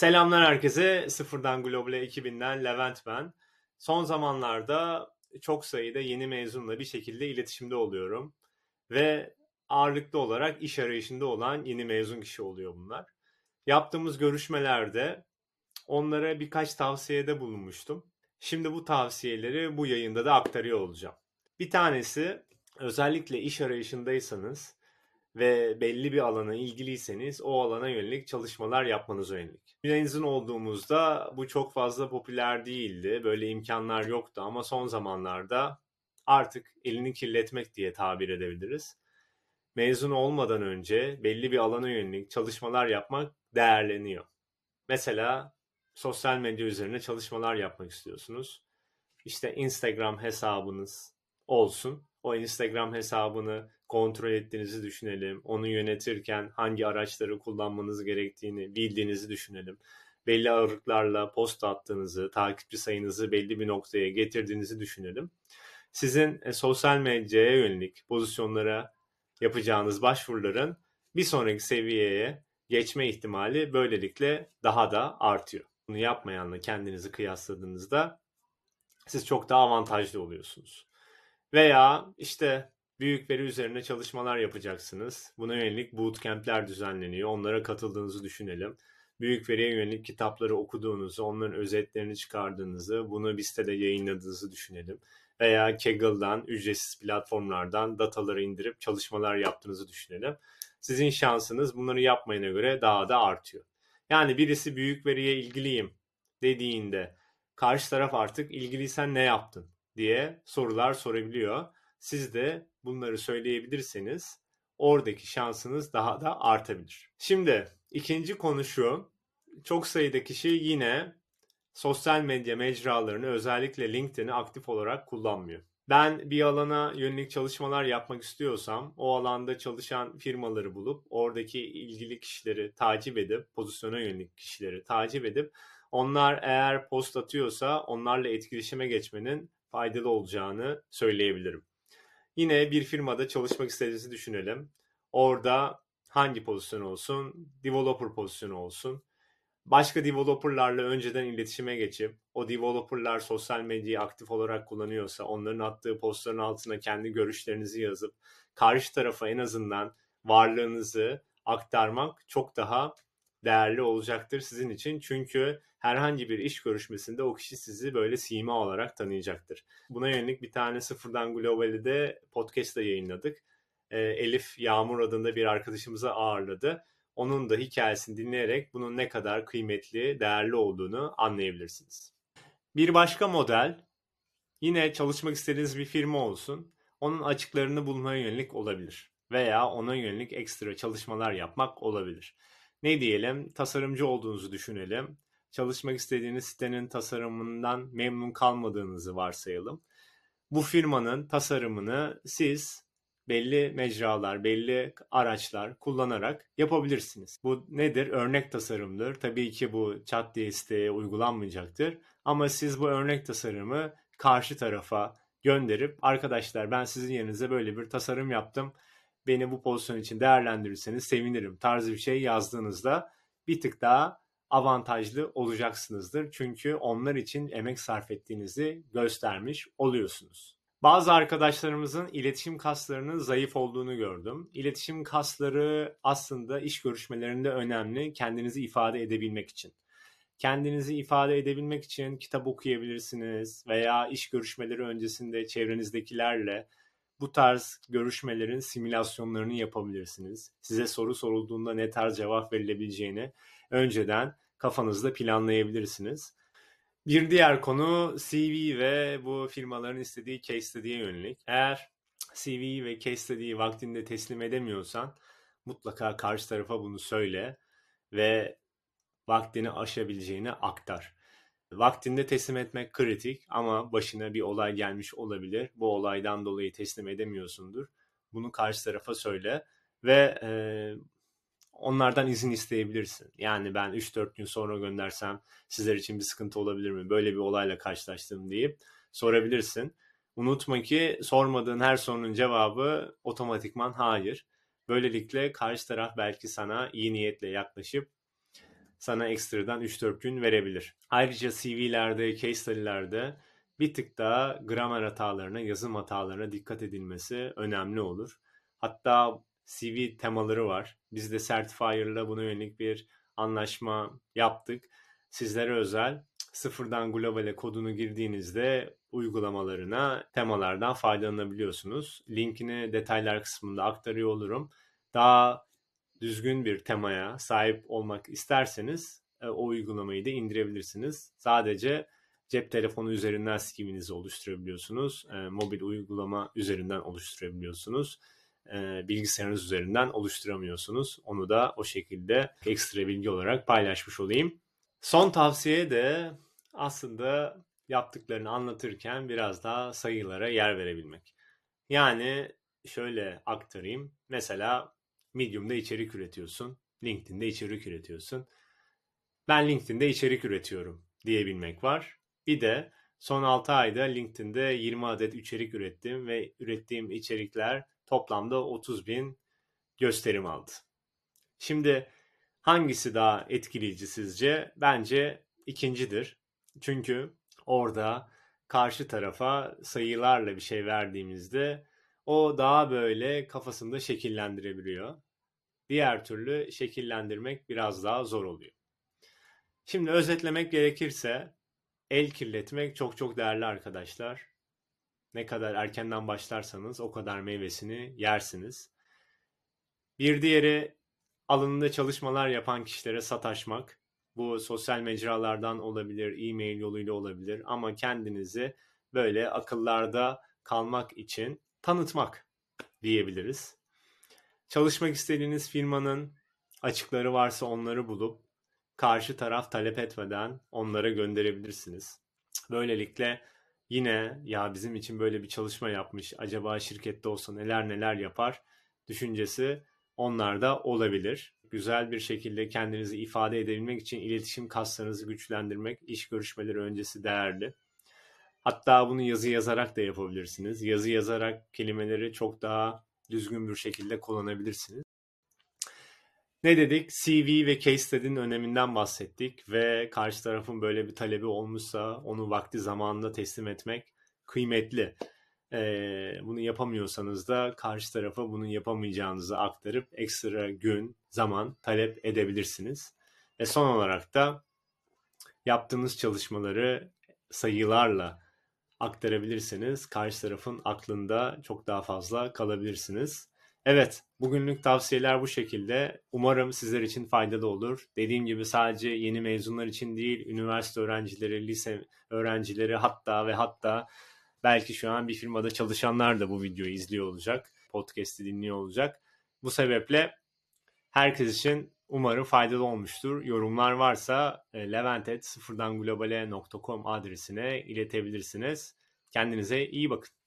Selamlar herkese. Sıfırdan Global 2000'den Levent ben. Son zamanlarda çok sayıda yeni mezunla bir şekilde iletişimde oluyorum. Ve ağırlıklı olarak iş arayışında olan yeni mezun kişi oluyor bunlar. Yaptığımız görüşmelerde onlara birkaç tavsiyede bulunmuştum. Şimdi bu tavsiyeleri bu yayında da aktarıyor olacağım. Bir tanesi özellikle iş arayışındaysanız ve belli bir alana ilgiliyseniz o alana yönelik çalışmalar yapmanız yönelik. Mezun olduğumuzda bu çok fazla popüler değildi. Böyle imkanlar yoktu ama son zamanlarda artık elini kirletmek diye tabir edebiliriz. Mezun olmadan önce belli bir alana yönelik çalışmalar yapmak değerleniyor. Mesela sosyal medya üzerine çalışmalar yapmak istiyorsunuz. İşte Instagram hesabınız olsun. O Instagram hesabını kontrol ettiğinizi düşünelim. Onu yönetirken hangi araçları kullanmanız gerektiğini bildiğinizi düşünelim. Belli ağırlıklarla post attığınızı, takipçi sayınızı belli bir noktaya getirdiğinizi düşünelim. Sizin e, sosyal medyaya yönelik pozisyonlara yapacağınız başvuruların bir sonraki seviyeye geçme ihtimali böylelikle daha da artıyor. Bunu yapmayanla kendinizi kıyasladığınızda siz çok daha avantajlı oluyorsunuz. Veya işte büyük veri üzerine çalışmalar yapacaksınız. Buna yönelik bootcamp'ler düzenleniyor. Onlara katıldığınızı düşünelim. Büyük veriye yönelik kitapları okuduğunuzu, onların özetlerini çıkardığınızı, bunu bir sitede yayınladığınızı düşünelim. Veya Kaggle'dan, ücretsiz platformlardan dataları indirip çalışmalar yaptığınızı düşünelim. Sizin şansınız bunları yapmayana göre daha da artıyor. Yani birisi büyük veriye ilgiliyim dediğinde karşı taraf artık ilgiliysen ne yaptın diye sorular sorabiliyor. Siz de bunları söyleyebilirseniz oradaki şansınız daha da artabilir. Şimdi ikinci konu şu. Çok sayıda kişi yine sosyal medya mecralarını özellikle LinkedIn'i aktif olarak kullanmıyor. Ben bir alana yönelik çalışmalar yapmak istiyorsam o alanda çalışan firmaları bulup oradaki ilgili kişileri takip edip pozisyona yönelik kişileri takip edip onlar eğer post atıyorsa onlarla etkileşime geçmenin faydalı olacağını söyleyebilirim. Yine bir firmada çalışmak istediğinizi düşünelim. Orada hangi pozisyon olsun? Developer pozisyonu olsun. Başka developerlarla önceden iletişime geçip o developerlar sosyal medyayı aktif olarak kullanıyorsa onların attığı postların altına kendi görüşlerinizi yazıp karşı tarafa en azından varlığınızı aktarmak çok daha değerli olacaktır sizin için. Çünkü herhangi bir iş görüşmesinde o kişi sizi böyle sima olarak tanıyacaktır. Buna yönelik bir tane Sıfırdan Global'i de podcast'ta yayınladık. Ee, Elif Yağmur adında bir arkadaşımıza ağırladı. Onun da hikayesini dinleyerek bunun ne kadar kıymetli, değerli olduğunu anlayabilirsiniz. Bir başka model yine çalışmak istediğiniz bir firma olsun. Onun açıklarını bulmaya yönelik olabilir veya ona yönelik ekstra çalışmalar yapmak olabilir. Ne diyelim? Tasarımcı olduğunuzu düşünelim çalışmak istediğiniz sitenin tasarımından memnun kalmadığınızı varsayalım. Bu firmanın tasarımını siz belli mecralar, belli araçlar kullanarak yapabilirsiniz. Bu nedir? Örnek tasarımdır. Tabii ki bu chat diye siteye uygulanmayacaktır. Ama siz bu örnek tasarımı karşı tarafa gönderip arkadaşlar ben sizin yerinize böyle bir tasarım yaptım. Beni bu pozisyon için değerlendirirseniz sevinirim tarzı bir şey yazdığınızda bir tık daha avantajlı olacaksınızdır. Çünkü onlar için emek sarf ettiğinizi göstermiş oluyorsunuz. Bazı arkadaşlarımızın iletişim kaslarının zayıf olduğunu gördüm. İletişim kasları aslında iş görüşmelerinde önemli kendinizi ifade edebilmek için. Kendinizi ifade edebilmek için kitap okuyabilirsiniz veya iş görüşmeleri öncesinde çevrenizdekilerle bu tarz görüşmelerin simülasyonlarını yapabilirsiniz. Size soru sorulduğunda ne tarz cevap verilebileceğini önceden kafanızda planlayabilirsiniz. Bir diğer konu CV ve bu firmaların istediği case study'ye yönelik. Eğer CV ve case study'yi vaktinde teslim edemiyorsan mutlaka karşı tarafa bunu söyle ve vaktini aşabileceğini aktar. Vaktinde teslim etmek kritik ama başına bir olay gelmiş olabilir. Bu olaydan dolayı teslim edemiyorsundur. Bunu karşı tarafa söyle ve e, onlardan izin isteyebilirsin. Yani ben 3-4 gün sonra göndersem sizler için bir sıkıntı olabilir mi? Böyle bir olayla karşılaştım deyip sorabilirsin. Unutma ki sormadığın her sorunun cevabı otomatikman hayır. Böylelikle karşı taraf belki sana iyi niyetle yaklaşıp sana ekstradan 3-4 gün verebilir. Ayrıca CV'lerde, case study'lerde bir tık daha gramer hatalarına, yazım hatalarına dikkat edilmesi önemli olur. Hatta CV temaları var. Biz de Certifier'la buna yönelik bir anlaşma yaptık. Sizlere özel sıfırdan globale kodunu girdiğinizde uygulamalarına temalardan faydalanabiliyorsunuz. Linkini detaylar kısmında aktarıyor olurum. Daha düzgün bir temaya sahip olmak isterseniz e, o uygulamayı da indirebilirsiniz. Sadece cep telefonu üzerinden CV'nizi oluşturabiliyorsunuz. E, mobil uygulama üzerinden oluşturabiliyorsunuz. E, bilgisayarınız üzerinden oluşturamıyorsunuz. Onu da o şekilde ekstra bilgi olarak paylaşmış olayım. Son tavsiye de aslında yaptıklarını anlatırken biraz daha sayılara yer verebilmek. Yani şöyle aktarayım. Mesela Medium'da içerik üretiyorsun. LinkedIn'de içerik üretiyorsun. Ben LinkedIn'de içerik üretiyorum diyebilmek var. Bir de son 6 ayda LinkedIn'de 20 adet içerik ürettim ve ürettiğim içerikler toplamda 30 bin gösterim aldı. Şimdi hangisi daha etkileyici sizce? Bence ikincidir. Çünkü orada karşı tarafa sayılarla bir şey verdiğimizde o daha böyle kafasında şekillendirebiliyor. Diğer türlü şekillendirmek biraz daha zor oluyor. Şimdi özetlemek gerekirse el kirletmek çok çok değerli arkadaşlar. Ne kadar erkenden başlarsanız o kadar meyvesini yersiniz. Bir diğeri alanında çalışmalar yapan kişilere sataşmak. Bu sosyal mecralardan olabilir, e-mail yoluyla olabilir ama kendinizi böyle akıllarda kalmak için tanıtmak diyebiliriz. Çalışmak istediğiniz firmanın açıkları varsa onları bulup karşı taraf talep etmeden onlara gönderebilirsiniz. Böylelikle yine ya bizim için böyle bir çalışma yapmış acaba şirkette olsa neler neler yapar düşüncesi onlarda olabilir. Güzel bir şekilde kendinizi ifade edebilmek için iletişim kaslarınızı güçlendirmek iş görüşmeleri öncesi değerli. Hatta bunu yazı yazarak da yapabilirsiniz. Yazı yazarak kelimeleri çok daha düzgün bir şekilde kullanabilirsiniz. Ne dedik? CV ve case study'nin öneminden bahsettik ve karşı tarafın böyle bir talebi olmuşsa onu vakti zamanında teslim etmek kıymetli. Ee, bunu yapamıyorsanız da karşı tarafa bunu yapamayacağınızı aktarıp ekstra gün, zaman talep edebilirsiniz. Ve son olarak da yaptığınız çalışmaları sayılarla aktarabilirsiniz. Karşı tarafın aklında çok daha fazla kalabilirsiniz. Evet, bugünlük tavsiyeler bu şekilde. Umarım sizler için faydalı olur. Dediğim gibi sadece yeni mezunlar için değil, üniversite öğrencileri, lise öğrencileri hatta ve hatta belki şu an bir firmada çalışanlar da bu videoyu izliyor olacak. Podcast'i dinliyor olacak. Bu sebeple herkes için umarım faydalı olmuştur. Yorumlar varsa e, leventet sıfırdan globale.com adresine iletebilirsiniz. Kendinize iyi bakın.